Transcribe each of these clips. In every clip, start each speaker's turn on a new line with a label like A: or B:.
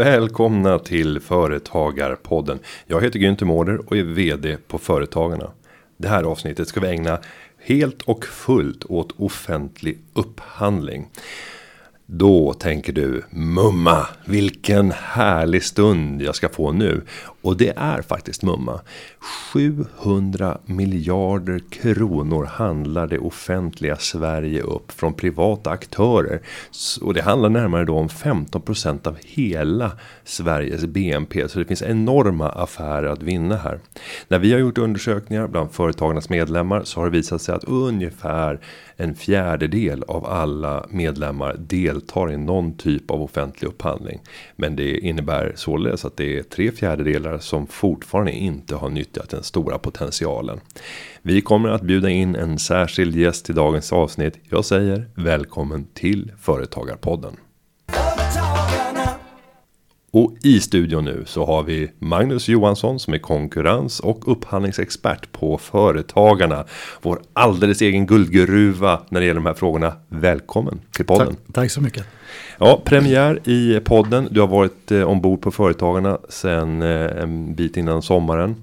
A: Välkomna till Företagarpodden. Jag heter Günther Mårder och är VD på Företagarna. Det här avsnittet ska vi ägna helt och fullt åt offentlig upphandling. Då tänker du mumma, vilken härlig stund jag ska få nu. Och det är faktiskt mumma. 700 miljarder kronor handlar det offentliga Sverige upp från privata aktörer. Och det handlar närmare då om 15% av hela Sveriges BNP. Så det finns enorma affärer att vinna här. När vi har gjort undersökningar bland företagarnas medlemmar så har det visat sig att ungefär en fjärdedel av alla medlemmar deltar i någon typ av offentlig upphandling. Men det innebär således att det är tre fjärdedelar som fortfarande inte har nyttjat den stora potentialen. Vi kommer att bjuda in en särskild gäst i dagens avsnitt. Jag säger välkommen till Företagarpodden. Och i studion nu så har vi Magnus Johansson som är konkurrens och upphandlingsexpert på Företagarna. Vår alldeles egen guldgruva när det gäller de här frågorna. Välkommen till podden.
B: Tack, tack så mycket.
A: Ja, premiär i podden. Du har varit eh, ombord på Företagarna sen eh, en bit innan sommaren.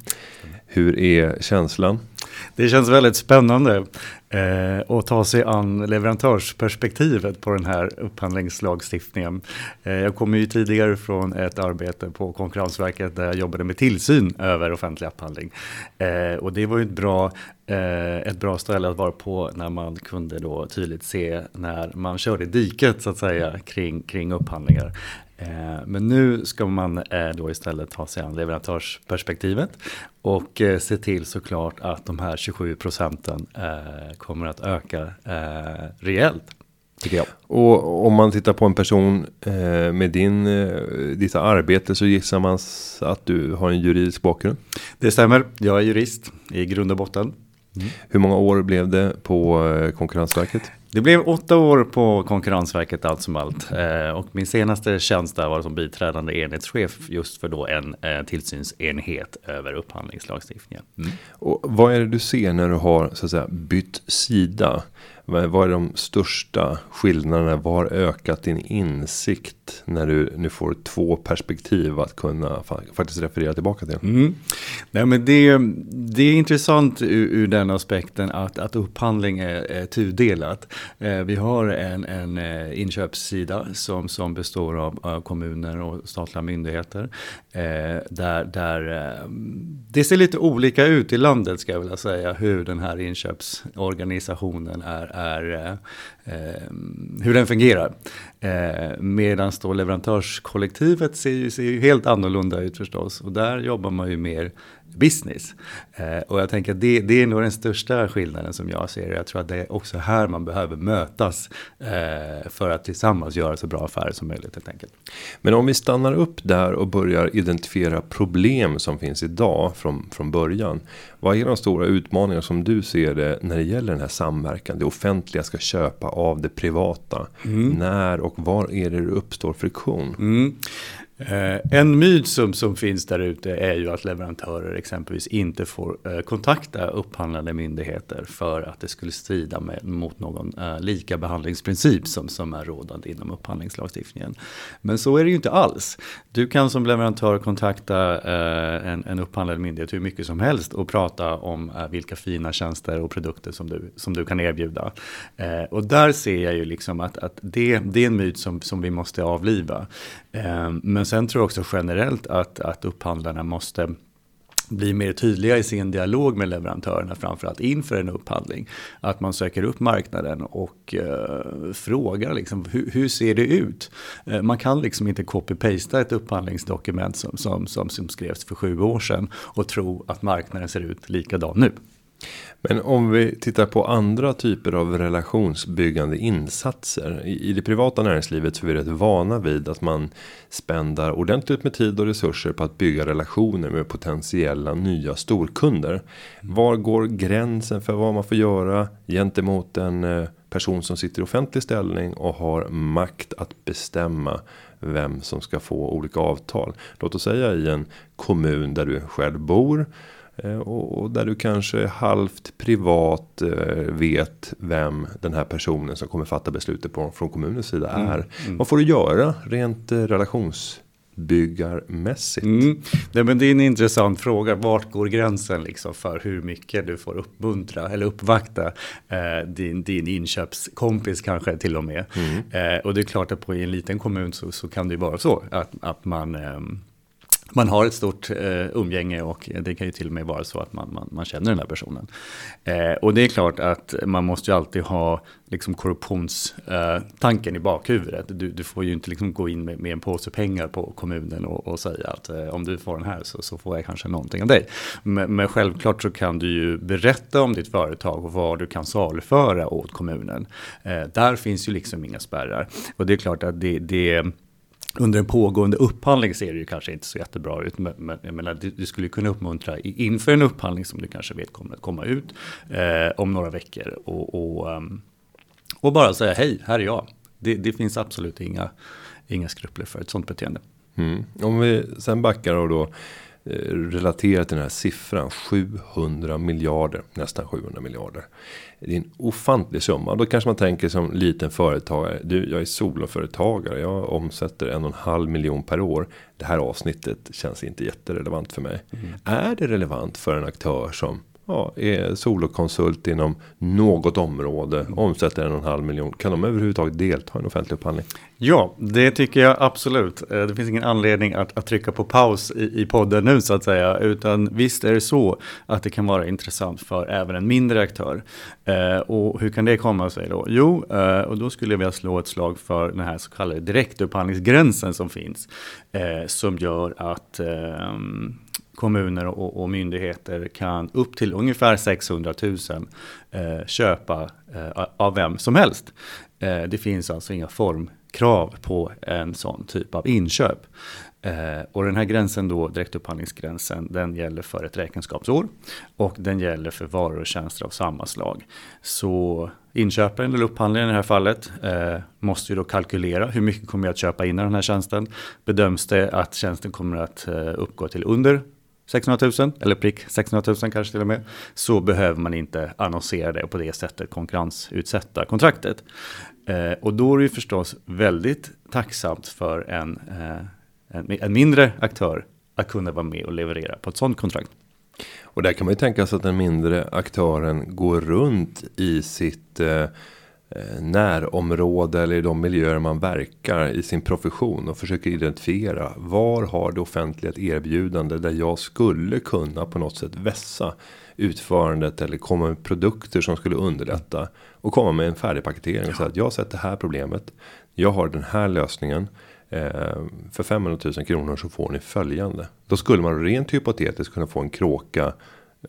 A: Hur är känslan?
B: Det känns väldigt spännande eh, att ta sig an leverantörsperspektivet på den här upphandlingslagstiftningen. Eh, jag kommer ju tidigare från ett arbete på Konkurrensverket där jag jobbade med tillsyn över offentlig upphandling. Eh, och det var ju ett bra, eh, ett bra ställe att vara på när man kunde då tydligt se när man körde diket så att säga kring, kring upphandlingar. Eh, men nu ska man eh, då istället ta sig an leverantörsperspektivet och eh, se till såklart att de här 27 procenten kommer att öka rejält. Tycker jag.
A: Och om man tittar på en person med din, ditt arbete så gissar man att du har en juridisk bakgrund?
B: Det stämmer, jag är jurist i grund och botten.
A: Mm. Hur många år blev det på Konkurrensverket?
B: Det blev åtta år på Konkurrensverket allt som allt. Eh, och min senaste tjänst där var som biträdande enhetschef just för då en eh, tillsynsenhet över upphandlingslagstiftningen. Mm.
A: Och vad är det du ser när du har så att säga bytt sida? Vad är de största skillnaderna? Vad har ökat din insikt när du nu får två perspektiv att kunna faktiskt referera tillbaka till?
B: Mm. Nej, men det, det är intressant ur, ur den aspekten att, att upphandling är, är tudelat. Eh, vi har en, en eh, inköpssida som, som består av, av kommuner och statliga myndigheter. Eh, där, där eh, det ser lite olika ut i landet ska jag vilja säga hur den här inköpsorganisationen är är eh, eh, hur den fungerar. Eh, Medan då leverantörskollektivet ser ju, ser ju helt annorlunda ut förstås. Och där jobbar man ju mer business. Eh, och jag tänker att det, det, är nog den största skillnaden som jag ser. Jag tror att det är också här man behöver mötas eh, för att tillsammans göra så bra affärer som möjligt helt enkelt.
A: Men om vi stannar upp där och börjar identifiera problem som finns idag från, från början. Vad är de stora utmaningar som du ser det när det gäller den här samverkan? Det offentliga ska köpa av det privata. Mm. När och var är det det uppstår friktion?
B: Mm. Eh, en myt som, som finns där ute är ju att leverantörer exempelvis inte får eh, kontakta upphandlande myndigheter för att det skulle strida med, mot någon eh, lika behandlingsprincip som, som är rådande inom upphandlingslagstiftningen. Men så är det ju inte alls. Du kan som leverantör kontakta en, en upphandlande myndighet hur mycket som helst och prata om vilka fina tjänster och produkter som du, som du kan erbjuda. Och där ser jag ju liksom att, att det, det är en myt som, som vi måste avliva. Ehm, men sen tror jag också generellt att, att upphandlarna måste bli mer tydliga i sin dialog med leverantörerna, framförallt inför en upphandling. Att man söker upp marknaden och eh, frågar liksom, hur, hur, ser det ut? Eh, man kan liksom inte copy-pasta ett upphandlingsdokument som, som, som, som skrevs för sju år sedan och tro att marknaden ser ut likadan nu.
A: Men om vi tittar på andra typer av relationsbyggande insatser. I, det privata näringslivet så är vi rätt vana vid att man spändar ordentligt med tid och resurser på att bygga relationer med potentiella nya storkunder. Var går gränsen för vad man får göra gentemot en eh, person som sitter i offentlig ställning och har makt att bestämma vem som ska få olika avtal. Låt oss säga i en kommun där du själv bor och där du kanske halvt privat eh, vet vem den här personen som kommer fatta beslutet på, från kommunens sida mm, är. Mm. Vad får du göra rent eh, relations uppbyggarmässigt?
B: Mm. Nej, men det är en intressant fråga. Vart går gränsen liksom för hur mycket du får uppmuntra eller uppvakta eh, din, din inköpskompis kanske till och med. Mm. Eh, och det är klart att på en liten kommun så, så kan det ju vara så att, att man eh, man har ett stort eh, umgänge och det kan ju till och med vara så att man, man, man känner den här personen. Eh, och det är klart att man måste ju alltid ha liksom korruptionstanken eh, i bakhuvudet. Du, du, får ju inte liksom gå in med, med en påse pengar på kommunen och, och säga att eh, om du får den här så, så, får jag kanske någonting av dig. Men, men, självklart så kan du ju berätta om ditt företag och vad du kan saluföra åt kommunen. Eh, där finns ju liksom inga spärrar. Och det är klart att det, det under en pågående upphandling ser det ju kanske inte så jättebra ut. Men, jag menar, du, du skulle kunna uppmuntra inför en upphandling som du kanske vet kommer att komma ut eh, om några veckor. Och, och, ehm, och, bara säga hej, här är jag. Det, det, finns absolut inga, inga skrupler för ett sånt beteende.
A: Mm. Om vi sen backar och då relaterat till den här siffran 700 miljarder, nästan 700 miljarder. Det är en ofantlig summa. Då kanske man tänker som liten företagare. Du, jag är soloföretagare. Jag omsätter en och en halv miljon per år. Det här avsnittet känns inte jätterelevant för mig. Mm. Är det relevant för en aktör som ja, är solokonsult inom något område, omsätter en och en halv miljon. Kan de överhuvudtaget delta i en offentlig upphandling?
B: Ja, det tycker jag absolut. Eh, det finns ingen anledning att, att trycka på paus i, i podden nu så att säga. Utan visst är det så att det kan vara intressant för även en mindre aktör. Eh, och hur kan det komma sig då? Jo, eh, och då skulle jag vilja slå ett slag för den här så kallade direktupphandlingsgränsen som finns. Eh, som gör att ehm, kommuner och, och, myndigheter kan upp till ungefär 600 000 eh, köpa eh, av vem som helst. Eh, det finns alltså inga formkrav på en sån typ av inköp. Eh, och den här gränsen då, direktupphandlingsgränsen, den gäller för ett räkenskapsår och den gäller för varor och tjänster av samma slag. Så inköparen eller upphandlaren i det här fallet eh, måste ju då kalkylera hur mycket kommer jag att köpa in i den här tjänsten. Bedöms det att tjänsten kommer att eh, uppgå till under 600 000 eller prick 600 000 kanske till och med så behöver man inte annonsera det och på det sättet konkurrensutsätta kontraktet. Eh, och då är det ju förstås väldigt tacksamt för en, eh, en, en, mindre aktör att kunna vara med och leverera på ett sådant kontrakt.
A: Och där kan man ju tänka sig att den mindre aktören går runt i sitt eh, Eh, närområde eller i de miljöer man verkar i sin profession och försöker identifiera var har det offentliga ett erbjudande där jag skulle kunna på något sätt vässa utförandet eller komma med produkter som skulle underlätta och komma med en färdig paketering och säga att jag har sett det här problemet. Jag har den här lösningen. Eh, för 500 000 kronor så får ni följande. Då skulle man rent hypotetiskt kunna få en kråka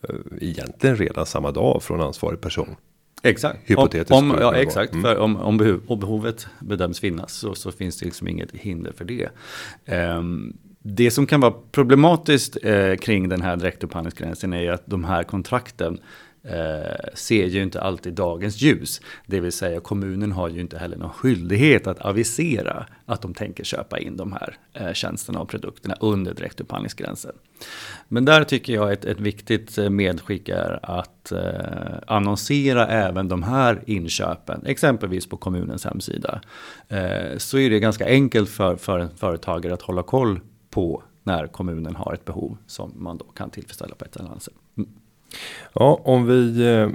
A: eh, egentligen redan samma dag från ansvarig person.
B: Exakt.
A: Hypotetiskt.
B: Om, ja, exakt. Mm. För om, om, behov, om, behovet bedöms finnas så, så, finns det liksom inget hinder för det. Um, det som kan vara problematiskt eh, kring den här direktupphandlingsgränsen är att de här kontrakten eh, ser ju inte alltid dagens ljus. Det vill säga kommunen har ju inte heller någon skyldighet att avisera att de tänker köpa in de här eh, tjänsterna och produkterna under direktupphandlingsgränsen. Men där tycker jag ett, ett viktigt eh, medskick är att eh, annonsera även de här inköpen, exempelvis på kommunens hemsida. Eh, så är det ganska enkelt för, för en företagare att hålla koll på när kommunen har ett behov som man då kan tillfredsställa på ett eller annat sätt.
A: Ja, om vi eh,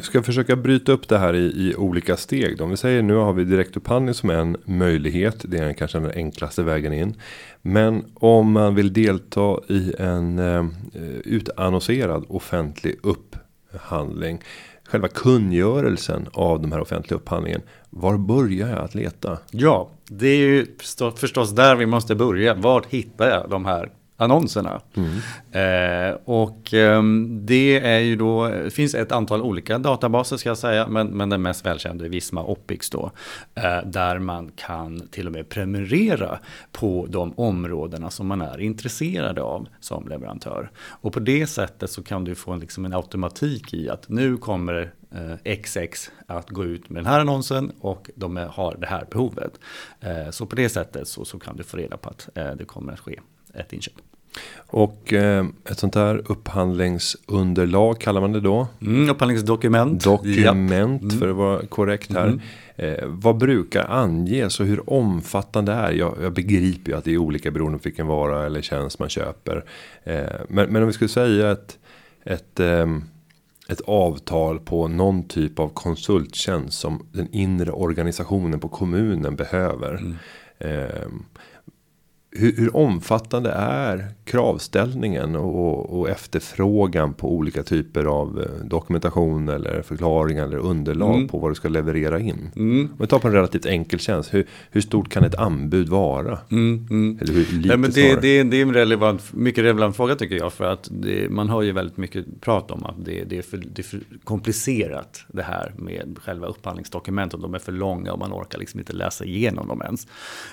A: ska försöka bryta upp det här i, i olika steg. Då. Om vi säger nu har vi direktupphandling som en möjlighet. Det är kanske den enklaste vägen in. Men om man vill delta i en eh, utannonserad offentlig upphandling. Själva kungörelsen av de här offentliga upphandlingen. Var börjar jag att leta?
B: Ja, det är ju förstås där vi måste börja. Var hittar jag de här annonserna. Mm. Eh, och eh, det är ju då, finns ett antal olika databaser ska jag säga, men, men den mest välkända är Visma Opix då. Eh, där man kan till och med prenumerera på de områdena som man är intresserad av som leverantör. Och på det sättet så kan du få en, liksom en automatik i att nu kommer XX eh, att gå ut med den här annonsen och de har det här behovet. Eh, så på det sättet så, så kan du få reda på att eh, det kommer att ske ett inköp.
A: Och eh, ett sånt här upphandlingsunderlag kallar man det då.
B: Mm, upphandlingsdokument.
A: Dokument mm. för att vara korrekt här. Mm. Eh, vad brukar anges och hur omfattande är jag, jag begriper ju att det är olika beroende på vilken vara eller tjänst man köper. Eh, men, men om vi skulle säga ett, ett, eh, ett avtal på någon typ av konsulttjänst som den inre organisationen på kommunen behöver. Mm. Hur, hur, omfattande är kravställningen och, och, efterfrågan på olika typer av eh, dokumentation eller förklaring eller underlag mm. på vad du ska leverera in? Mm. Om vi tar på en relativt enkel tjänst, hur, hur stort kan ett anbud vara?
B: Mm. mm. Eller hur lite Nej, men det, det, det, är en relevant, mycket relevant fråga tycker jag, för att det, man har ju väldigt mycket prat om att det, det, är för, det är för komplicerat det här med själva upphandlingsdokumenten. De är för långa och man orkar liksom inte läsa igenom dem ens.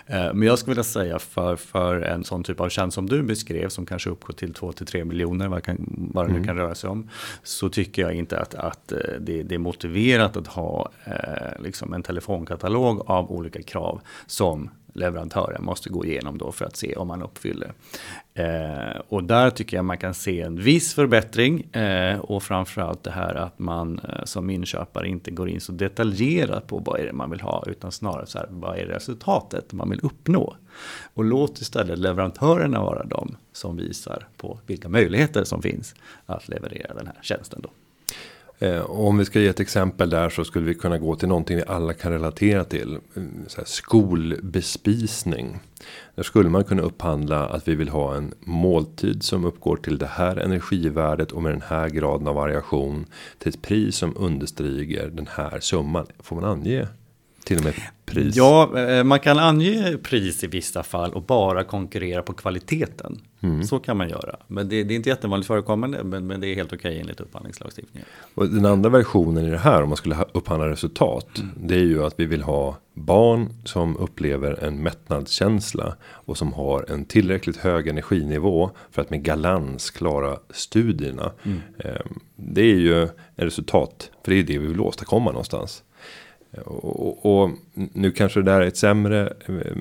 B: Eh, men jag skulle vilja säga för för en sån typ av tjänst som du beskrev som kanske uppgår till 2-3 miljoner vad, kan, vad det nu mm. kan röra sig om. Så tycker jag inte att, att eh, det, det är motiverat att ha eh, liksom en telefonkatalog av olika krav som leverantören måste gå igenom då för att se om man uppfyller. Eh, och där tycker jag man kan se en viss förbättring eh, och framförallt det här att man eh, som inköpare inte går in så detaljerat på vad är det man vill ha utan snarare så här vad är resultatet man vill uppnå. Och låt istället leverantörerna vara de som visar på vilka möjligheter som finns att leverera den här tjänsten. Då.
A: Eh, och om vi ska ge ett exempel där så skulle vi kunna gå till någonting vi alla kan relatera till. Mm, så skolbespisning. Där skulle man kunna upphandla att vi vill ha en måltid som uppgår till det här energivärdet och med den här graden av variation. Till ett pris som understiger den här summan. Får man ange till och med pris?
B: Ja, eh, man kan ange pris i vissa fall och bara konkurrera på kvaliteten. Mm. Så kan man göra. Men det, det är inte jättevanligt förekommande, men, men det är helt okej enligt upphandlingslagstiftningen.
A: Och den andra versionen i det här, om man skulle upphandla resultat, mm. det är ju att vi vill ha barn som upplever en mättnadskänsla och som har en tillräckligt hög energinivå för att med galans klara studierna. Mm. Ehm, det är ju en resultat, för det är det vi vill åstadkomma någonstans. Och, och, nu kanske det där är ett sämre eh,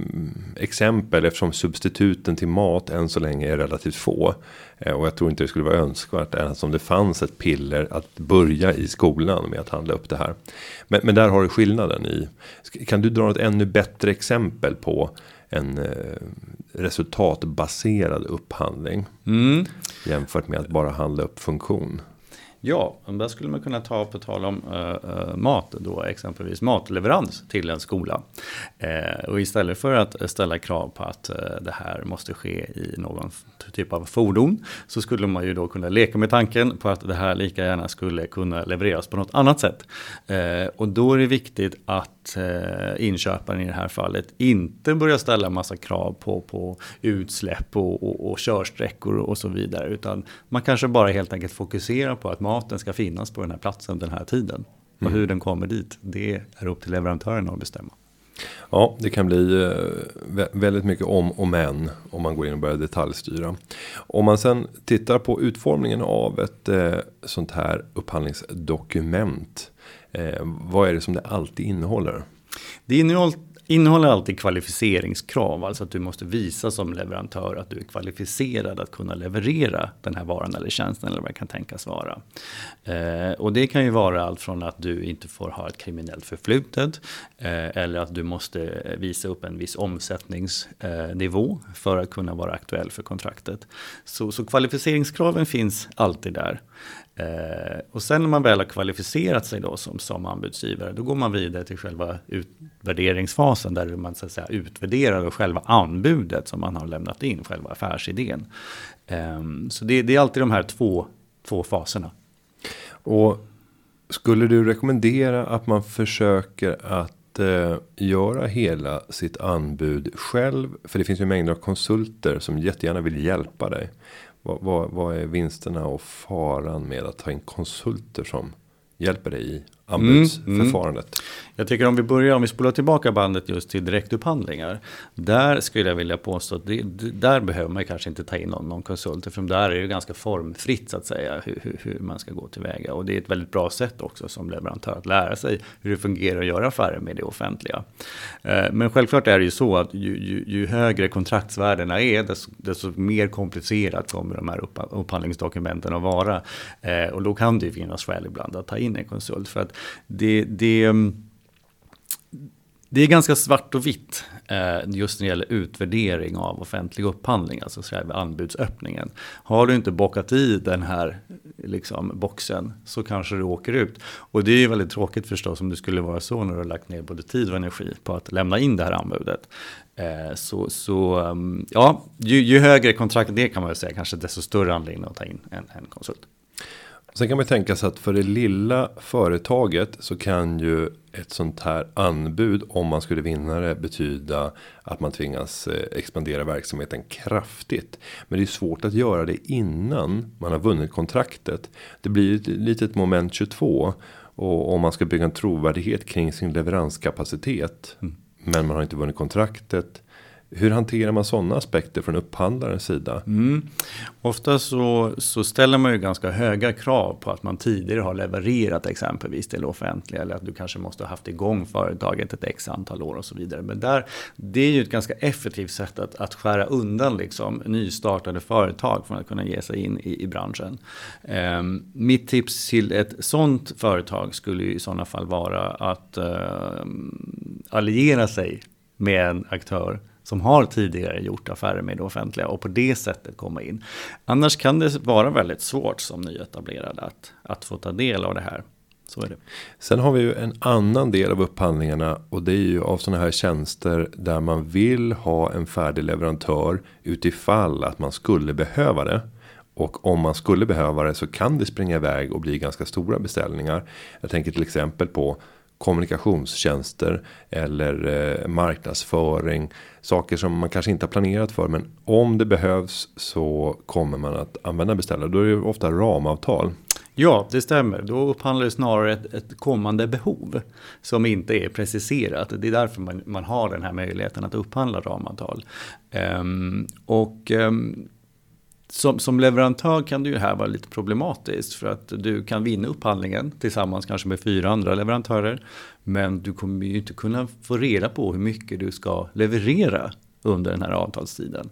A: exempel eftersom substituten till mat än så länge är relativt få. Eh, och jag tror inte det skulle vara önskvärt ens om det fanns ett piller att börja i skolan med att handla upp det här. Men, men där har du skillnaden i. Kan du dra ett ännu bättre exempel på en eh, resultatbaserad upphandling. Mm. Jämfört med att bara handla upp funktion.
B: Ja, där skulle man kunna ta på tal om eh, eh, mat då, exempelvis matleverans till en skola. Eh, och istället för att ställa krav på att eh, det här måste ske i någon typ av fordon så skulle man ju då kunna leka med tanken på att det här lika gärna skulle kunna levereras på något annat sätt. Eh, och då är det viktigt att inköparen i det här fallet inte börjar ställa massa krav på, på utsläpp och, och, och körsträckor och så vidare utan man kanske bara helt enkelt fokuserar på att maten ska finnas på den här platsen den här tiden. Och mm. hur den kommer dit, det är upp till leverantören att bestämma.
A: Ja, det kan bli eh, väldigt mycket om och men om man går in och börjar detaljstyra. Om man sen tittar på utformningen av ett eh, sånt här upphandlingsdokument. Eh, vad är det som det alltid innehåller?
B: Det innehåller innehåller alltid kvalificeringskrav, alltså att du måste visa som leverantör att du är kvalificerad att kunna leverera den här varan eller tjänsten eller vad det kan tänkas vara. Eh, och det kan ju vara allt från att du inte får ha ett kriminellt förflutet eh, eller att du måste visa upp en viss omsättningsnivå för att kunna vara aktuell för kontraktet. Så, så kvalificeringskraven finns alltid där. Eh, och sen när man väl har kvalificerat sig då som, som anbudsgivare, då går man vidare till själva utvärderingsfasen där man så att säga utvärderar själva anbudet som man har lämnat in, själva affärsidén. Eh, så det, det, är alltid de här två, två faserna.
A: Och skulle du rekommendera att man försöker att eh, göra hela sitt anbud själv? För det finns ju mängder av konsulter som jättegärna vill hjälpa dig. Vad, vad, vad, är vinsterna och faran med att ta in konsulter som hjälper dig i anbudsförfarandet. Mm, mm.
B: Jag tycker om vi börjar, om vi spolar tillbaka bandet just till direktupphandlingar. Där skulle jag vilja påstå att det, där behöver man kanske inte ta in någon, någon konsult. För där är det ganska formfritt så att säga hur, hur, hur, man ska gå tillväga. Och det är ett väldigt bra sätt också som leverantör att lära sig hur det fungerar att göra affärer med det offentliga. Eh, men självklart är det ju så att ju, ju, ju högre kontraktsvärdena är desto, desto, mer komplicerat kommer de här upphandlingsdokumenten att vara. Eh, och då kan det ju finnas skäl ibland att ta in en konsult. För att det, det det är ganska svart och vitt eh, just när det gäller utvärdering av offentlig upphandling, alltså själva anbudsöppningen. Har du inte bockat i den här liksom, boxen så kanske du åker ut. Och det är ju väldigt tråkigt förstås om det skulle vara så när du har lagt ner både tid och energi på att lämna in det här anbudet. Eh, så, så ehm, ja, ju, ju högre kontrakt det kan man väl säga, kanske desto större anledning att ta in en, en konsult.
A: Sen kan man tänka sig att för det lilla företaget så kan ju ett sånt här anbud om man skulle vinna det betyda att man tvingas eh, expandera verksamheten kraftigt. Men det är svårt att göra det innan man har vunnit kontraktet. Det blir ett litet moment 22 och om man ska bygga en trovärdighet kring sin leveranskapacitet. Mm. Men man har inte vunnit kontraktet. Hur hanterar man sådana aspekter från upphandlarens sida?
B: Mm. Ofta så, så ställer man ju ganska höga krav på att man tidigare har levererat exempelvis till offentliga. Eller att du kanske måste ha haft igång företaget ett x antal år och så vidare. Men där, det är ju ett ganska effektivt sätt att, att skära undan liksom nystartade företag från att kunna ge sig in i, i branschen. Eh, mitt tips till ett sådant företag skulle i sådana fall vara att eh, alliera sig med en aktör som har tidigare gjort affärer med det offentliga och på det sättet komma in. Annars kan det vara väldigt svårt som nyetablerad att, att få ta del av det här. Så är det.
A: Sen har vi ju en annan del av upphandlingarna och det är ju av sådana här tjänster där man vill ha en färdig leverantör utifall att man skulle behöva det. Och om man skulle behöva det så kan det springa iväg och bli ganska stora beställningar. Jag tänker till exempel på kommunikationstjänster eller eh, marknadsföring. Saker som man kanske inte har planerat för men om det behövs så kommer man att använda beställare. Då är det ofta ramavtal.
B: Ja, det stämmer. Då upphandlar det snarare ett, ett, kommande behov som inte är preciserat. Det är därför man, man har den här möjligheten att upphandla ramavtal. Um, och um, som, som leverantör kan det ju här vara lite problematiskt för att du kan vinna upphandlingen tillsammans kanske med fyra andra leverantörer. Men du kommer ju inte kunna få reda på hur mycket du ska leverera under den här avtalstiden.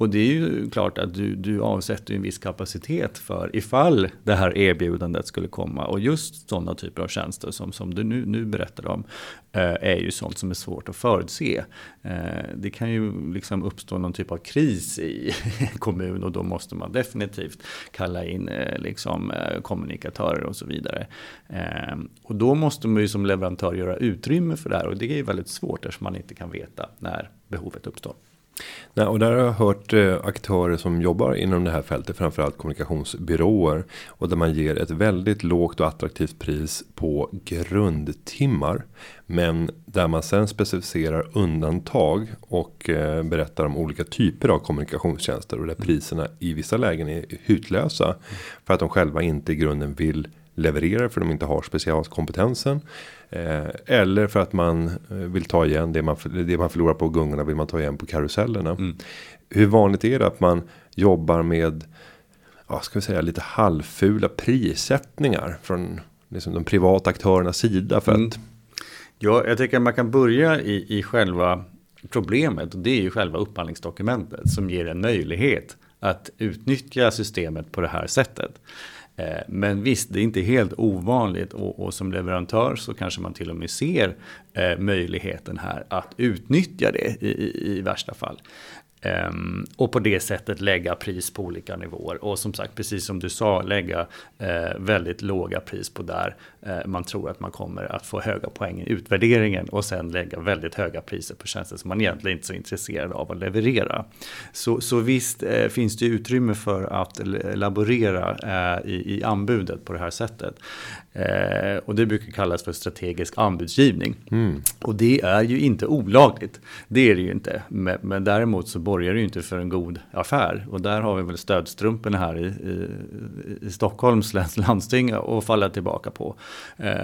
B: Och det är ju klart att du, du avsätter en viss kapacitet för ifall det här erbjudandet skulle komma. Och just sådana typer av tjänster som, som du nu, nu berättar om eh, är ju sånt som är svårt att förutse. Eh, det kan ju liksom uppstå någon typ av kris i en kommun och då måste man definitivt kalla in eh, liksom, eh, kommunikatörer och så vidare. Eh, och då måste man ju som leverantör göra utrymme för det här och det är ju väldigt svårt eftersom man inte kan veta när behovet uppstår.
A: Nej, och där har jag hört eh, aktörer som jobbar inom det här fältet, framförallt kommunikationsbyråer. Och där man ger ett väldigt lågt och attraktivt pris på grundtimmar. Men där man sen specificerar undantag och eh, berättar om olika typer av kommunikationstjänster. Och där priserna i vissa lägen är hutlösa. För att de själva inte i grunden vill leverera för de inte har specialkompetensen. Eh, eller för att man eh, vill ta igen det man, det man förlorar på gungorna vill man ta igen på karusellerna. Mm. Hur vanligt är det att man jobbar med ja, ska vi säga lite halvfula prissättningar från liksom de privata aktörernas sida för mm. att.
B: Ja, jag tycker att man kan börja i, i själva problemet och det är ju själva upphandlingsdokumentet som ger en möjlighet att utnyttja systemet på det här sättet. Eh, men visst, det är inte helt ovanligt och, och, som leverantör så kanske man till och med ser eh, möjligheten här att utnyttja det i, i, i värsta fall. Um, och på det sättet lägga pris på olika nivåer. Och som sagt, precis som du sa, lägga uh, väldigt låga pris på där uh, man tror att man kommer att få höga poäng i utvärderingen. Och sen lägga väldigt höga priser på tjänster som man egentligen inte är så intresserad av att leverera. Så, så visst uh, finns det utrymme för att laborera i, i anbudet på det här sättet. Och det brukar kallas för strategisk anbudsgivning. Mm. Och det är ju inte olagligt. Det är det ju inte. Men, men däremot så borgar ju inte för en god affär. Och där har vi väl stödstrumporna här i, i, i Stockholms läns landsting att falla tillbaka på. Eh,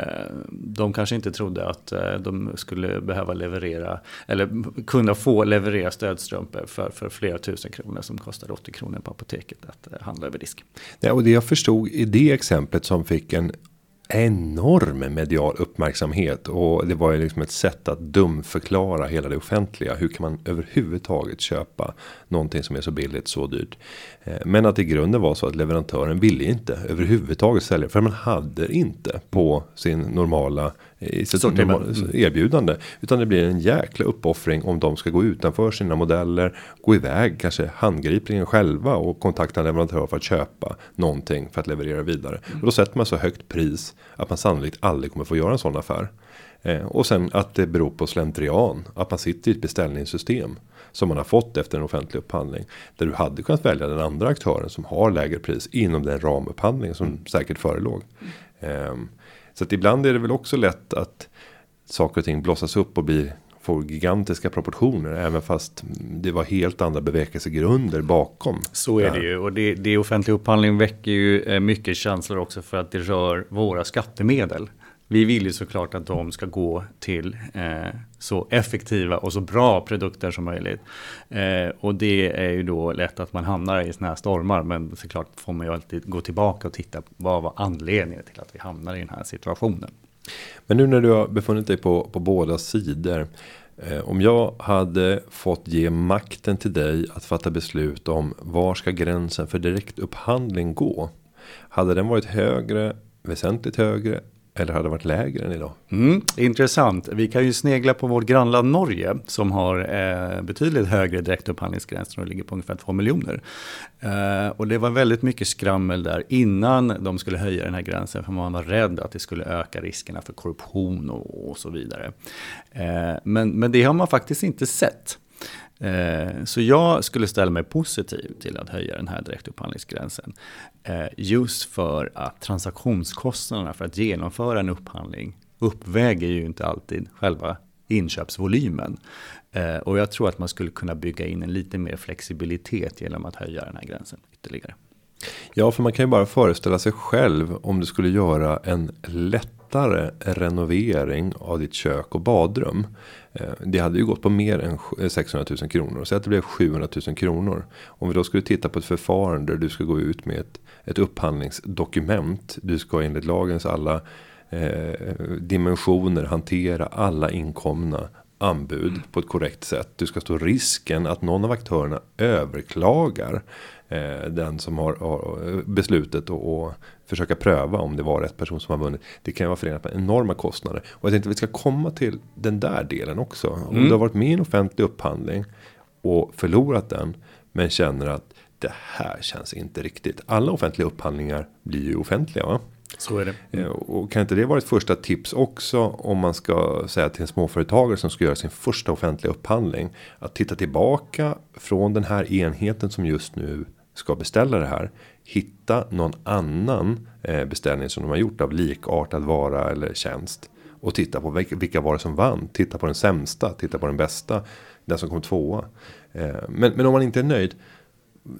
B: de kanske inte trodde att eh, de skulle behöva leverera eller kunna få leverera stödstrumpor för, för flera tusen kronor som kostar 80 kronor på apoteket att eh, handla över disk.
A: Ja, och det jag förstod i det exemplet som fick en enorm medial uppmärksamhet och det var ju liksom ett sätt att dumförklara hela det offentliga. Hur kan man överhuvudtaget köpa någonting som är så billigt så dyrt? Eh, men att i grunden var så att leverantören ville inte överhuvudtaget sälja för man hade inte på sin normala i sitt erbjudande. Utan det blir en jäkla uppoffring om de ska gå utanför sina modeller. Gå iväg kanske handgripligen själva och kontakta en leverantör för att köpa någonting för att leverera vidare. Och då sätter man så högt pris att man sannolikt aldrig kommer få göra en sån affär. Eh, och sen att det beror på slentrian. Att man sitter i ett beställningssystem. Som man har fått efter en offentlig upphandling. Där du hade kunnat välja den andra aktören som har lägre pris inom den ramupphandling som mm. säkert förelåg. Mm. Så att ibland är det väl också lätt att saker och ting blossas upp och blir får gigantiska proportioner. Även fast det var helt andra bevekelsegrunder bakom.
B: Så är det ju. Och det, det offentlig upphandling väcker ju eh, mycket känslor också för att det rör våra skattemedel. Vi vill ju såklart att de ska gå till eh, så effektiva och så bra produkter som möjligt. Eh, och det är ju då lätt att man hamnar i sådana här stormar. Men såklart får man ju alltid gå tillbaka och titta på vad var anledningen till att vi hamnar i den här situationen.
A: Men nu när du har befunnit dig på, på båda sidor. Eh, om jag hade fått ge makten till dig att fatta beslut om var ska gränsen för direktupphandling gå. Hade den varit högre, väsentligt högre eller hade varit lägre än idag?
B: Mm, intressant. Vi kan ju snegla på vårt grannland Norge som har eh, betydligt högre direktupphandlingsgränser och ligger på ungefär 2 miljoner. Eh, och det var väldigt mycket skrammel där innan de skulle höja den här gränsen för man var rädd att det skulle öka riskerna för korruption och, och så vidare. Eh, men, men det har man faktiskt inte sett. Eh, så jag skulle ställa mig positiv till att höja den här direktupphandlingsgränsen. Eh, just för att transaktionskostnaderna för att genomföra en upphandling uppväger ju inte alltid själva inköpsvolymen. Eh, och jag tror att man skulle kunna bygga in en lite mer flexibilitet genom att höja den här gränsen ytterligare.
A: Ja, för man kan ju bara föreställa sig själv om du skulle göra en lätt lättare renovering av ditt kök och badrum. Eh, det hade ju gått på mer än 600 000 eh, kronor. Så att det blev 700 000 kronor. Om vi då skulle titta på ett förfarande där du ska gå ut med ett, ett upphandlingsdokument. Du ska enligt lagens alla eh, dimensioner hantera alla inkomna anbud på ett korrekt sätt. Du ska stå risken att någon av aktörerna överklagar den som har, har beslutet och, och, försöka pröva om det var rätt person som har vunnit. Det kan vara förenat med enorma kostnader. Och jag tänkte att vi ska komma till den där delen också. Om mm. du har varit med i en offentlig upphandling och förlorat den. Men känner att det här känns inte riktigt. Alla offentliga upphandlingar blir ju offentliga va?
B: Så är det.
A: Mm. Och kan inte det vara ett första tips också om man ska säga till en småföretagare som ska göra sin första offentliga upphandling. Att titta tillbaka från den här enheten som just nu ska beställa det här. Hitta någon annan eh, beställning som de har gjort av likartad vara eller tjänst. Och titta på vilka var det som vann. Titta på den sämsta, titta på den bästa. Den som kom tvåa. Eh, men, men om man inte är nöjd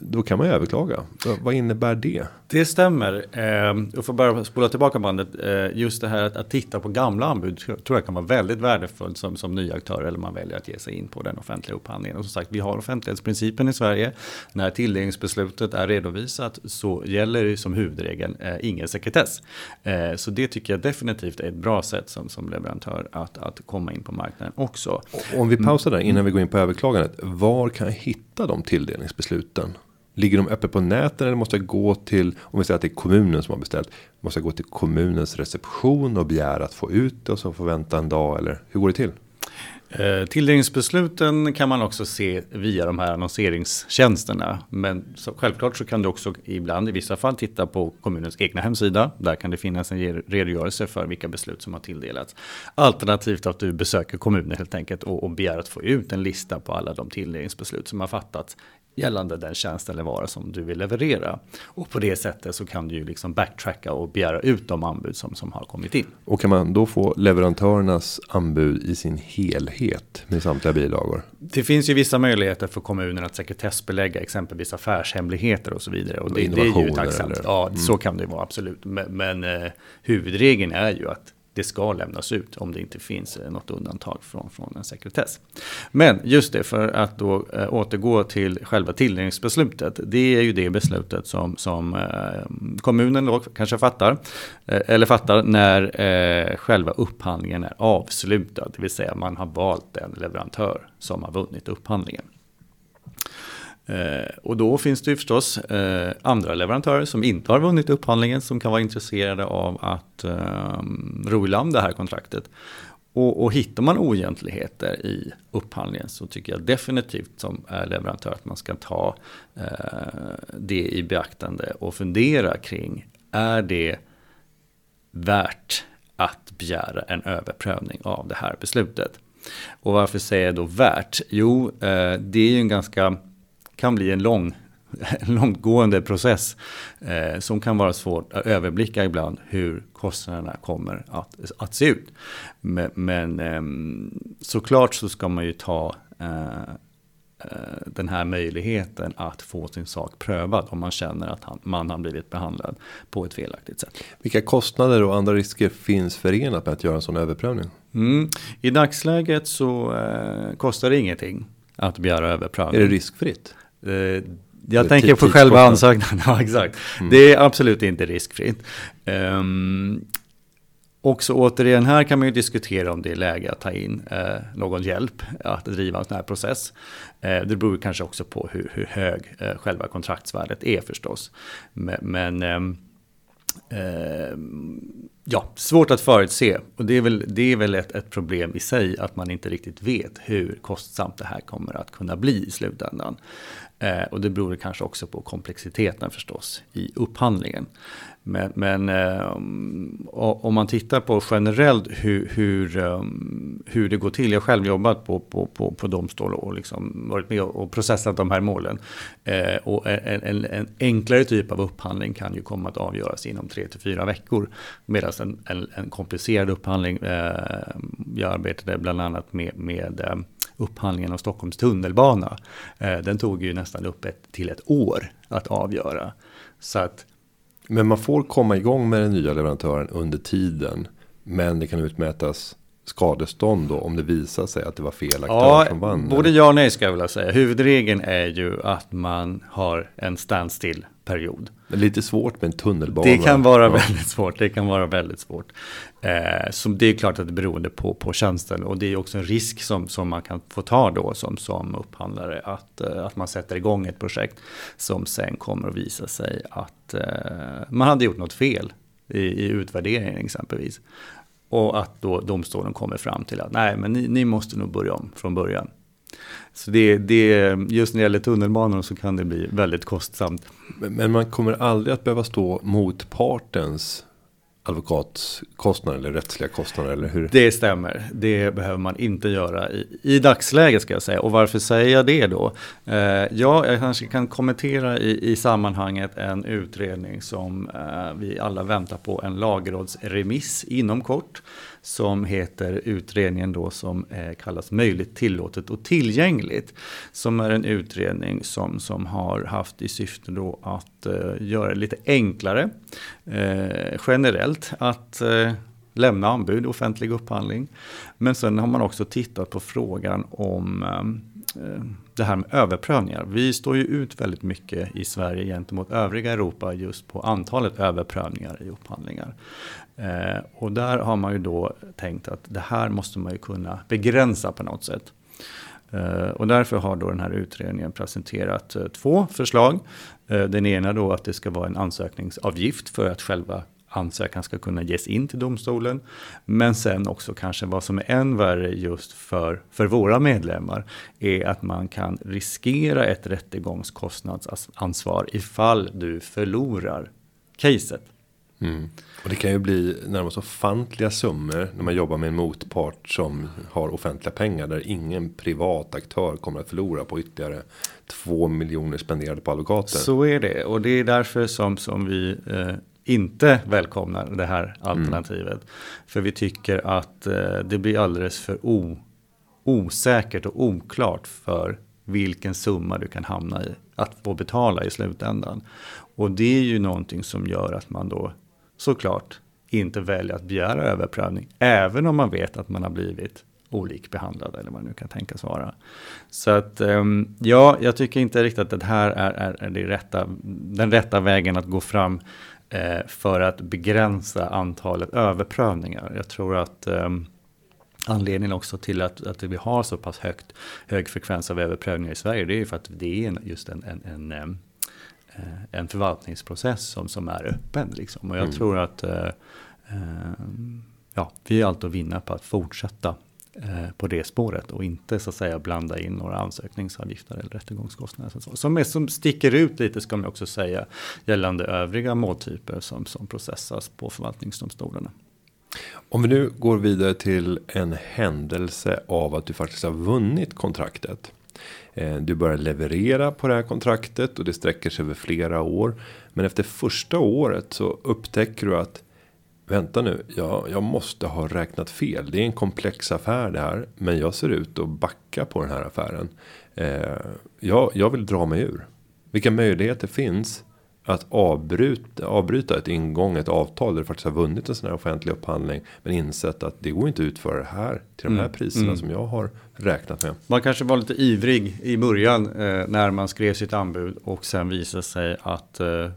A: då kan man ju överklaga. Vad innebär det?
B: Det stämmer. Eh, får bara spola tillbaka bandet. Eh, just det här att, att, titta på gamla anbud tror jag kan vara väldigt värdefullt som, som ny aktör eller man väljer att ge sig in på den offentliga upphandlingen. Och som sagt, vi har offentlighetsprincipen i Sverige. När tilldelningsbeslutet är redovisat så gäller som huvudregel eh, ingen sekretess. Eh, så det tycker jag definitivt är ett bra sätt som, som leverantör att, att komma in på marknaden också.
A: Om vi pausar där innan vi går in på överklagandet. Var kan jag hitta hitta de tilldelningsbesluten? Ligger de öppet på nätet eller måste jag gå till om vi säger att det är kommunen som har beställt. Måste jag gå till kommunens reception och begära att få ut det och så få vänta en dag eller hur går det till?
B: Eh, tilldelningsbesluten kan man också se via de här annonseringstjänsterna. Men så självklart så kan du också ibland i vissa fall titta på kommunens egna hemsida. Där kan det finnas en redogörelse för vilka beslut som har tilldelats. Alternativt att du besöker kommunen helt enkelt och, och begär att få ut en lista på alla de tilldelningsbeslut som har fattats gällande den tjänst eller vara som du vill leverera. Och på det sättet så kan du ju liksom backtracka och begära ut de anbud som, som har kommit in.
A: Och kan man då få leverantörernas anbud i sin helhet med samtliga bilagor?
B: Det finns ju vissa möjligheter för kommunen att sekretessbelägga exempelvis affärshemligheter och så vidare. Och det, det är ju tacksamt. Ja, mm. så kan det vara absolut. Men, men eh, huvudregeln är ju att det ska lämnas ut om det inte finns eh, något undantag från, från en sekretess. Men just det, för att då eh, återgå till själva tilldelningsbeslutet. Det är ju det beslutet som, som eh, kommunen då kanske fattar, eller fattar när själva upphandlingen är avslutad. Det vill säga man har valt den leverantör som har vunnit upphandlingen. Eh, och då finns det ju förstås eh, andra leverantörer som inte har vunnit upphandlingen som kan vara intresserade av att eh, ro i land det här kontraktet. Och, och hittar man oegentligheter i upphandlingen så tycker jag definitivt som leverantör att man ska ta eh, det i beaktande och fundera kring är det värt att begära en överprövning av det här beslutet. Och varför säger jag då värt? Jo, eh, det är ju en ganska kan bli en lång en långtgående process eh, som kan vara svårt att överblicka ibland hur kostnaderna kommer att, att se ut. Men, men eh, såklart så ska man ju ta eh, eh, den här möjligheten att få sin sak prövad om man känner att han, man har blivit behandlad på ett felaktigt sätt.
A: Vilka kostnader och andra risker finns förenat med att göra en sån överprövning?
B: Mm. I dagsläget så eh, kostar det ingenting att begära överprövning.
A: Är det riskfritt?
B: Eh, jag tänker på själva ansökan. Ja, exakt. Mm. Det är absolut inte riskfritt. Um, också återigen här kan man ju diskutera om det är läge att ta in eh, någon hjälp att driva en sån här process. Eh, det beror kanske också på hur, hur hög eh, själva kontraktsvärdet är förstås. Men, men ehm, eh, ja, svårt att förutse. Och det är väl, det är väl ett, ett, problem i sig att man inte riktigt vet hur kostsamt det här kommer att kunna bli i slutändan. Eh, och det beror kanske också på komplexiteten förstås i upphandlingen. Men, men eh, om man tittar på generellt hur, hur, um, hur det går till. Jag har själv jobbat på, på, på, på domstol och liksom varit med och processat de här målen. Eh, och en, en, en, enklare typ av upphandling kan ju komma att avgöras inom tre till fyra veckor. Medan en, en, en komplicerad upphandling, eh, jag arbetade bland annat med, med eh, upphandlingen av Stockholms tunnelbana. Eh, den tog ju nästan upp ett, till ett år att avgöra. Så att,
A: men man får komma igång med den nya leverantören under tiden. Men det kan utmätas skadestånd då om det visar sig att det var fel aktör ja, som vann?
B: Både ja och nej ska jag vilja säga. Huvudregeln är ju att man har en standstill period.
A: Lite svårt med en tunnelbana.
B: Det kan vara ja. väldigt svårt. Det kan vara väldigt svårt. Eh, som det är klart att det beroende på, på tjänsten och det är också en risk som, som man kan få ta då som, som upphandlare att, eh, att man sätter igång ett projekt som sen kommer att visa sig att eh, man hade gjort något fel i, i utvärderingen exempelvis. Och att då domstolen kommer fram till att nej, men ni, ni måste nog börja om från början. Så det, det, just när det gäller tunnelbanor så kan det bli väldigt kostsamt.
A: Men man kommer aldrig att behöva stå mot partens advokatkostnader eller rättsliga kostnader eller hur?
B: Det stämmer. Det behöver man inte göra i, i dagsläget ska jag säga. Och varför säger jag det då? Eh, ja, jag kanske kan kommentera i, i sammanhanget en utredning som eh, vi alla väntar på en lagrådsremiss inom kort som heter utredningen då som eh, kallas möjligt, tillåtet och tillgängligt. Som är en utredning som, som har haft i syfte då att eh, göra det lite enklare eh, generellt att eh, lämna anbud, offentlig upphandling. Men sen har man också tittat på frågan om ehm, eh, det här med överprövningar. Vi står ju ut väldigt mycket i Sverige gentemot övriga Europa just på antalet överprövningar i upphandlingar. Eh, och där har man ju då tänkt att det här måste man ju kunna begränsa på något sätt. Eh, och därför har då den här utredningen presenterat eh, två förslag. Eh, den ena då att det ska vara en ansökningsavgift för att själva ansökan ska kunna ges in till domstolen. Men sen också kanske vad som är än värre just för, för våra medlemmar är att man kan riskera ett rättegångskostnadsansvar ifall du förlorar caset.
A: Mm. Och det kan ju bli närmast ofantliga summor när man jobbar med en motpart som har offentliga pengar där ingen privat aktör kommer att förlora på ytterligare två miljoner spenderade på advokater.
B: Så är det och det är därför som, som vi eh, inte välkomnar det här alternativet. Mm. För vi tycker att eh, det blir alldeles för o, osäkert och oklart för vilken summa du kan hamna i att få betala i slutändan. Och det är ju någonting som gör att man då såklart inte väljer att begära överprövning. Även om man vet att man har blivit olikbehandlad eller vad det nu kan tänkas vara. Så att ehm, ja, jag tycker inte riktigt att det här är, är, är det rätta, den rätta vägen att gå fram för att begränsa antalet överprövningar. Jag tror att eh, anledningen också till att, att vi har så pass högt, hög frekvens av överprövningar i Sverige, det är ju för att det är just en, en, en ehm, Eh, en förvaltningsprocess som, som är öppen. Liksom. Och jag mm. tror att eh, eh, ja, vi är allt att vinna på att fortsätta eh, Eh, på det spåret och inte så att säga blanda in några ansökningsavgifter eller rättegångskostnader. Så. Som, är, som sticker ut lite ska man också säga gällande övriga måltyper som, som processas på förvaltningsdomstolarna.
A: Om vi nu går vidare till en händelse av att du faktiskt har vunnit kontraktet. Eh, du börjar leverera på det här kontraktet och det sträcker sig över flera år. Men efter första året så upptäcker du att Vänta nu, jag, jag måste ha räknat fel. Det är en komplex affär det här. Men jag ser ut att backa på den här affären. Eh, jag, jag vill dra mig ur. Vilka möjligheter finns att avbryta, avbryta ett ingånget avtal där du faktiskt har vunnit en sån här offentlig upphandling. Men insett att det går inte att utföra det här till de här mm. priserna mm. som jag har räknat med.
B: Man kanske var lite ivrig i början eh, när man skrev sitt anbud och sen visade sig att eh,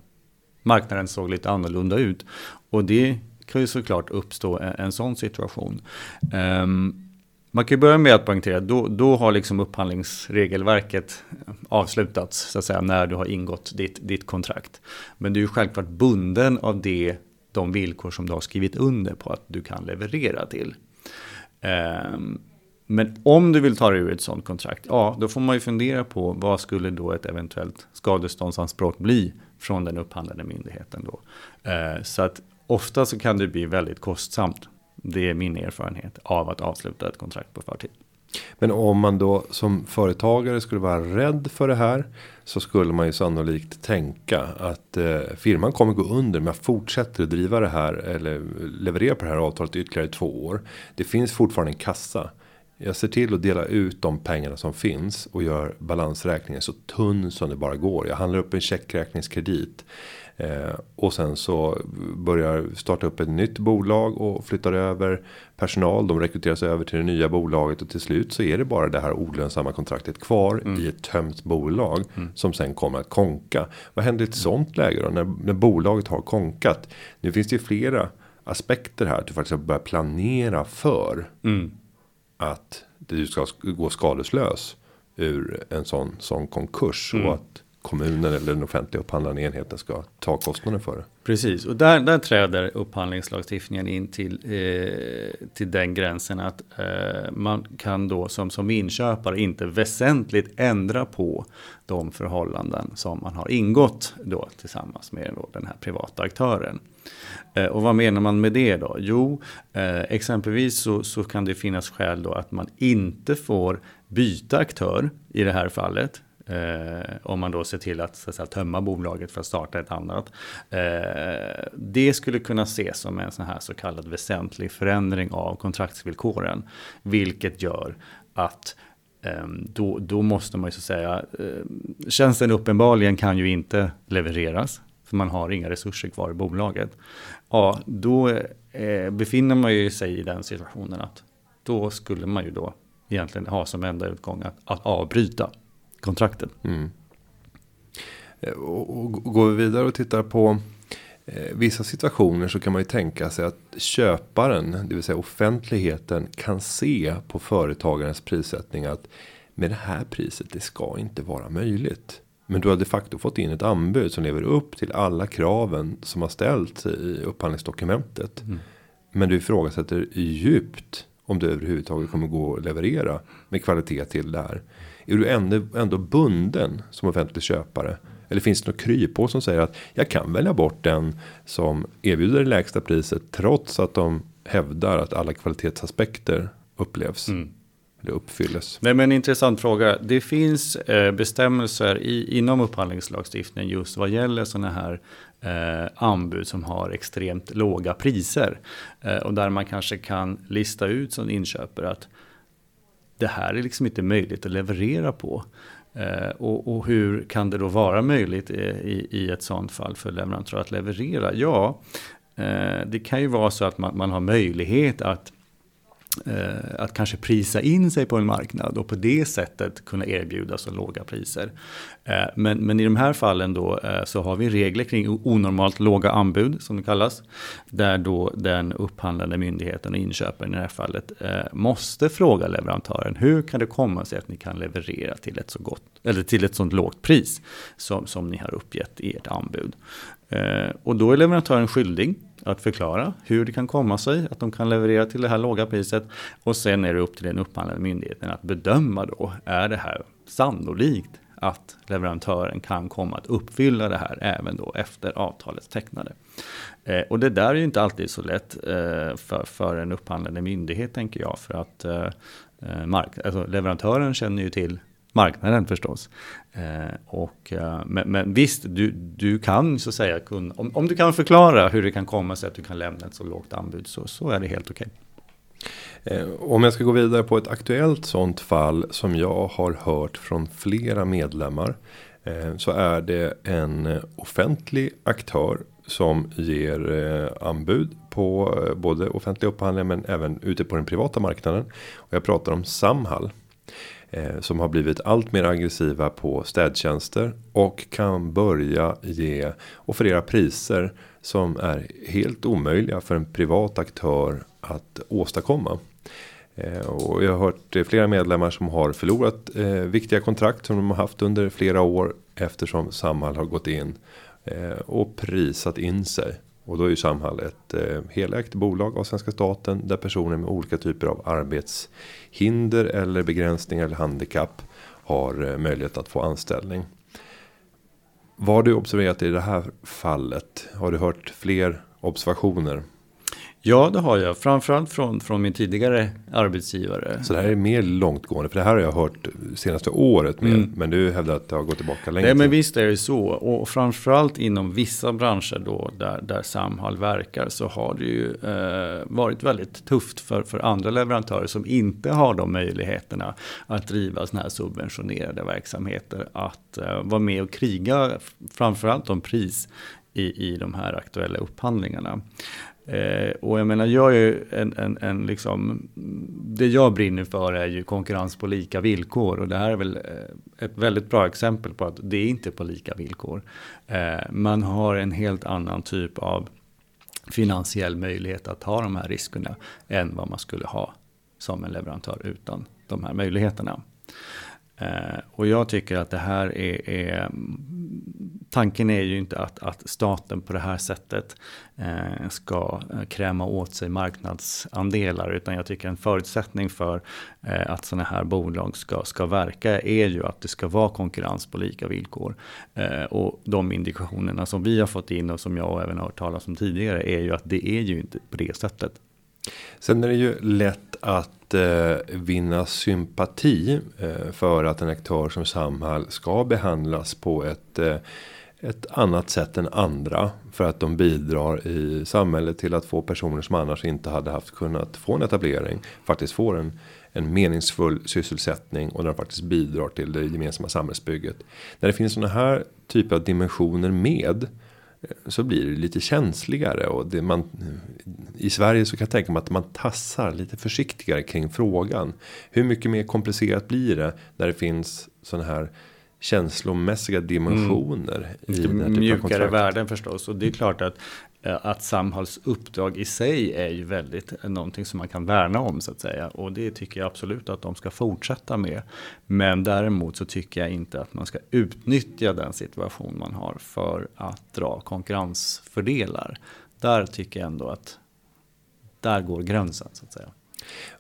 B: marknaden såg lite annorlunda ut. Och det kan ju såklart uppstå en, en sån situation. Um, man kan ju börja med att poängtera, då, då har liksom upphandlingsregelverket eh, avslutats, så att säga, när du har ingått ditt, ditt kontrakt. Men du är ju självklart bunden av det, de villkor som du har skrivit under på att du kan leverera till. Um, men om du vill ta dig ur ett sådant kontrakt, ja, då får man ju fundera på vad skulle då ett eventuellt skadeståndsanspråk bli från den upphandlande myndigheten då. Uh, så att ofta så kan det bli väldigt kostsamt det är min erfarenhet av att avsluta ett kontrakt på förtid.
A: Men om man då som företagare skulle vara rädd för det här. Så skulle man ju sannolikt tänka att eh, firman kommer gå under. Men jag fortsätter att driva det här. Eller leverera på det här avtalet ytterligare två år. Det finns fortfarande en kassa. Jag ser till att dela ut de pengarna som finns. Och gör balansräkningen så tunn som det bara går. Jag handlar upp en checkräkningskredit. Eh, och sen så börjar starta upp ett nytt bolag och flyttar över personal. De rekryteras över till det nya bolaget och till slut så är det bara det här olönsamma kontraktet kvar mm. i ett tömt bolag mm. som sen kommer att konka. Vad händer i ett sånt läge då när, när bolaget har konkat? Nu finns det ju flera aspekter här att du faktiskt börjar planera för mm. att du ska gå skadeslös ur en sån, sån konkurs och mm. att kommunen eller den offentliga upphandlande enheten ska ta kostnaden för det.
B: Precis, och där, där träder upphandlingslagstiftningen in till, eh, till den gränsen att eh, man kan då som, som inköpare inte väsentligt ändra på de förhållanden som man har ingått då tillsammans med då den här privata aktören. Eh, och vad menar man med det då? Jo, eh, exempelvis så, så kan det finnas skäl då att man inte får byta aktör i det här fallet Eh, om man då ser till att, så att säga, tömma bolaget för att starta ett annat. Eh, det skulle kunna ses som en sån här så kallad väsentlig förändring av kontraktsvillkoren. Vilket gör att eh, då, då måste man ju så säga, eh, tjänsten uppenbarligen kan ju inte levereras. För man har inga resurser kvar i bolaget. Ja, då eh, befinner man ju sig i den situationen att då skulle man ju då egentligen ha som enda utgång att, att avbryta kontrakten. Mm.
A: Eh, och, och, går vi vidare och tittar på eh, vissa situationer så kan man ju tänka sig att köparen, det vill säga offentligheten, kan se på företagarens prissättning att med det här priset, det ska inte vara möjligt. Men du har de facto fått in ett anbud som lever upp till alla kraven som har ställts i upphandlingsdokumentet. Mm. Men du ifrågasätter djupt om det överhuvudtaget kommer gå att leverera med kvalitet till det här är du ändå, ändå bunden som offentlig köpare Eller finns det något kryphål som säger att jag kan välja bort den som erbjuder det lägsta priset trots att de hävdar att alla kvalitetsaspekter upplevs. Mm. Eller uppfylles.
B: Nej men intressant fråga. Det finns eh, bestämmelser i, inom upphandlingslagstiftningen just vad gäller sådana här eh, anbud som har extremt låga priser. Eh, och där man kanske kan lista ut som inköpare att det här är liksom inte möjligt att leverera på. Eh, och, och, hur kan det då vara möjligt eh, i, i ett sådant fall för leverantör att leverera? Ja, eh, det kan ju vara så att man, man har möjlighet att Eh, Eh, att kanske prisa in sig på en marknad och på det sättet kunna erbjuda så låga priser. Eh, men, men i de här fallen då eh, så har vi regler kring onormalt låga anbud som det kallas. Där då den upphandlande myndigheten och inköparen i det här fallet eh, måste fråga leverantören hur kan det komma sig att ni kan leverera till ett så gott eller till ett sånt lågt pris som, som ni har uppgett i ert anbud. Eh, och då är leverantören skyldig att förklara hur det kan komma sig att de kan leverera till det här låga priset. Och sen är det upp till den upphandlande myndigheten att bedöma då, är det här sannolikt att leverantören kan komma att uppfylla det här även då efter avtalets tecknade. Eh, och det där är ju inte alltid så lätt eh, för, för en upphandlande myndighet tänker jag. För att eh, eh mark alltså, leverantören känner ju till marknaden förstås. Eh, och, eh, men, men, visst, du, du kan så att säga, kun, om, om du kan förklara hur det kan komma sig att du kan lämna ett så lågt anbud så, så är det helt okej.
A: Okay. Eh, om jag ska gå vidare på ett aktuellt sånt fall som jag har hört från flera medlemmar. Eh, så är det en offentlig aktör som ger eh, anbud på eh, både offentliga upphandlingar men även ute på den privata marknaden. Och jag pratar om Samhall. Eh, som har blivit allt mer aggressiva på städtjänster och kan börja ge offerera priser som är helt omöjliga för en privat aktör att åstadkomma. Eh, och jag har hört eh, flera medlemmar som har förlorat eh, viktiga kontrakt som de har haft under flera år eftersom Samhall har gått in eh, och prisat in sig och då är ju Samhall ett eh, helägt bolag av svenska staten där personer med olika typer av arbetshinder eller begränsningar eller handikapp har eh, möjlighet att få anställning. Vad har du observerat i det här fallet? Har du hört fler observationer?
B: Ja, det har jag. Framförallt från, från min tidigare arbetsgivare.
A: Så det här är mer långtgående. För det här har jag hört senaste året. Med, mm. Men du hävdar att det har gått tillbaka längre.
B: Nej, men visst är det så. Och framförallt inom vissa branscher då där, där Samhall verkar. Så har det ju eh, varit väldigt tufft för, för andra leverantörer som inte har de möjligheterna. Att driva sådana här subventionerade verksamheter. Att eh, vara med och kriga framförallt om pris i, i de här aktuella upphandlingarna. Eh, och jag menar, jag är en, en, en liksom, det jag brinner för är ju konkurrens på lika villkor. Och det här är väl eh, ett väldigt bra exempel på att det är inte på lika villkor. Eh, man har en helt annan typ av finansiell möjlighet att ta de här riskerna än vad man skulle ha som en leverantör utan de här möjligheterna. Eh, och jag tycker att det här är, är tanken är ju inte att, att staten på det här sättet eh, ska eh, kräma åt sig marknadsandelar. Utan jag tycker en förutsättning för eh, att sådana här bolag ska, ska verka är ju att det ska vara konkurrens på lika villkor. Eh, och de indikationerna som vi har fått in och som jag även har hört talas om tidigare är ju att det är ju inte på det sättet.
A: Sen är det ju lätt att eh, vinna sympati eh, för att en aktör som Samhall ska behandlas på ett eh, ett annat sätt än andra för att de bidrar i samhället till att få personer som annars inte hade haft kunnat få en etablering faktiskt får en en meningsfull sysselsättning och där de faktiskt bidrar till det gemensamma samhällsbygget. När det finns sådana här typer av dimensioner med eh, så blir det lite känsligare och det man i Sverige så kan jag tänka mig att man tassar lite försiktigare kring frågan. Hur mycket mer komplicerat blir det när det finns sådana här känslomässiga dimensioner.
B: Mm. I den här mjukare värden förstås. Och det är klart att, eh, att Samhalls uppdrag i sig är ju väldigt eh, någonting som man kan värna om så att säga. Och det tycker jag absolut att de ska fortsätta med. Men däremot så tycker jag inte att man ska utnyttja den situation man har för att dra konkurrensfördelar. Där tycker jag ändå att där går gränsen så att säga.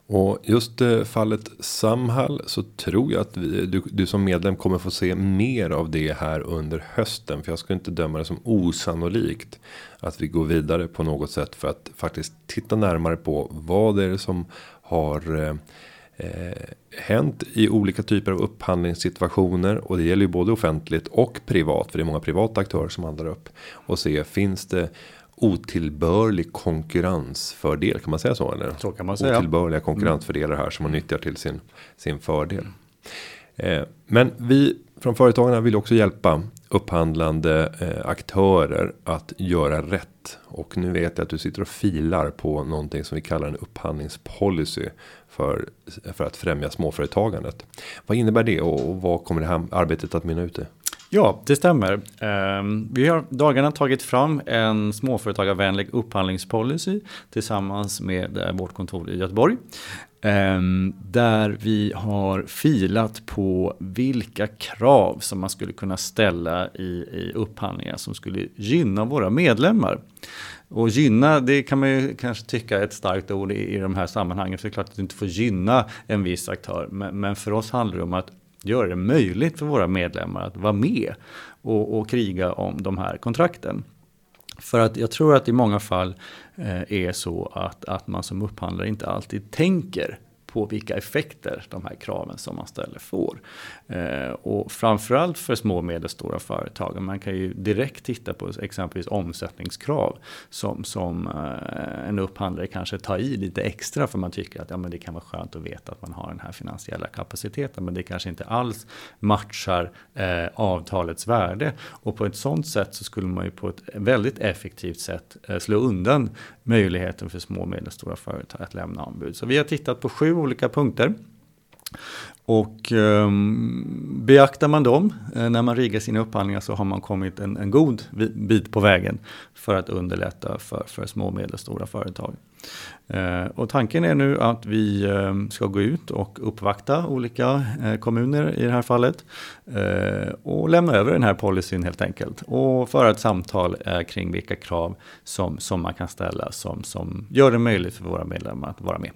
A: Och just eh, fallet Samhall så tror jag att vi, du, du som medlem kommer få se mer av det här under hösten. För jag skulle inte döma det som osannolikt att vi går vidare på något sätt för att faktiskt titta närmare på vad det är som har eh, eh hänt i olika typer av upphandlingssituationer och det gäller ju både offentligt och privat för det är många privata aktörer som handlar upp och se finns det otillbörlig konkurrensfördel kan man säga så eller?
B: Så kan man säga.
A: Otillbörliga konkurrensfördelar här som man nyttjar till sin sin fördel. Eh, men vi från företagarna vill också hjälpa upphandlande eh, aktörer att göra rätt. Och nu vet jag att du sitter och filar på någonting som vi kallar en upphandlingspolicy för för att främja småföretagandet. Vad innebär det och, och vad kommer det här arbetet att mynna ut i?
B: Ja, det stämmer. Ehm, vi har dagarna tagit fram en småföretagarvänlig upphandlingspolicy tillsammans med eh, vårt kontor i Göteborg. Ehm, där vi har filat på vilka krav som man skulle kunna ställa i, i upphandlingar som skulle gynna våra medlemmar. Och gynna, det kan man ju kanske tycka är ett starkt ord i, i de här sammanhangen. För det är klart att du inte får gynna en viss aktör. Men, men för oss handlar det om att göra det möjligt för våra medlemmar att vara med och, och kriga om de här kontrakten. För att jag tror att i många fall eh, är så att, att man som upphandlare inte alltid tänker på vilka effekter de här kraven som man ställer får. Eh, och framförallt för små och medelstora företag. Man kan ju direkt titta på exempelvis omsättningskrav som, som eh, en upphandlare kanske tar i lite extra för man tycker att ja, men det kan vara skönt att veta att man har den här finansiella kapaciteten. Men det kanske inte alls matchar eh, avtalets värde. Och på ett sådant sätt så skulle man ju på ett väldigt effektivt sätt eh, slå undan möjligheten för små och medelstora företag att lämna anbud. Så vi har tittat på sju olika punkter. Och eh, beaktar man dem eh, när man riggar sina upphandlingar så har man kommit en, en god bit på vägen för att underlätta för, för små och medelstora företag. Eh, och tanken är nu att vi eh, ska gå ut och uppvakta olika eh, kommuner i det här fallet eh, och lämna över den här policyn helt enkelt och föra ett samtal eh, kring vilka krav som, som man kan ställa som, som gör det möjligt för våra medlemmar att vara med.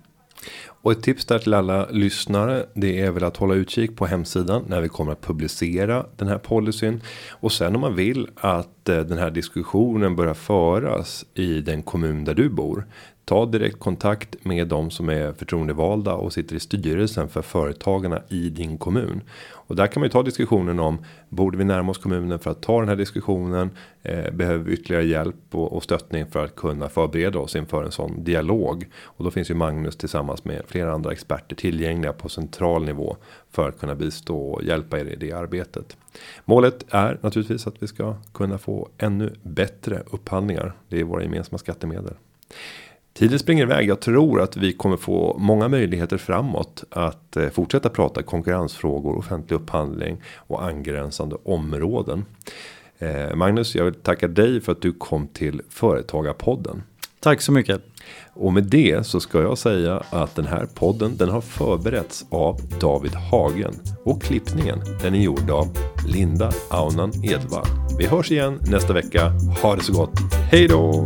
A: Och ett tips där till alla lyssnare. Det är väl att hålla utkik på hemsidan när vi kommer att publicera den här policyn. Och sen om man vill att eh, den här diskussionen börjar föras i den kommun där du bor. Ta direkt kontakt med de som är förtroendevalda och sitter i styrelsen för företagarna i din kommun. Och där kan man ju ta diskussionen om borde vi närma oss kommunen för att ta den här diskussionen. Eh, behöver vi ytterligare hjälp och, och stöttning för att kunna förbereda oss inför en sån dialog. Och då finns ju Magnus tillsammans med flera andra experter tillgängliga på central nivå för att kunna bistå och hjälpa er i det arbetet. Målet är naturligtvis att vi ska kunna få ännu bättre upphandlingar. Det är våra gemensamma skattemedel. Tiden springer iväg. Jag tror att vi kommer få många möjligheter framåt att eh, fortsätta prata konkurrensfrågor, offentlig upphandling och angränsande områden. Eh, Magnus, jag vill tacka dig för att du kom till Företagarpodden.
B: Tack så mycket.
A: Och med det så ska jag säga att den här podden den har förberetts av David Hagen och klippningen den är gjord av Linda Aunan Edvall. Vi hörs igen nästa vecka. Ha det så gott. Hej då!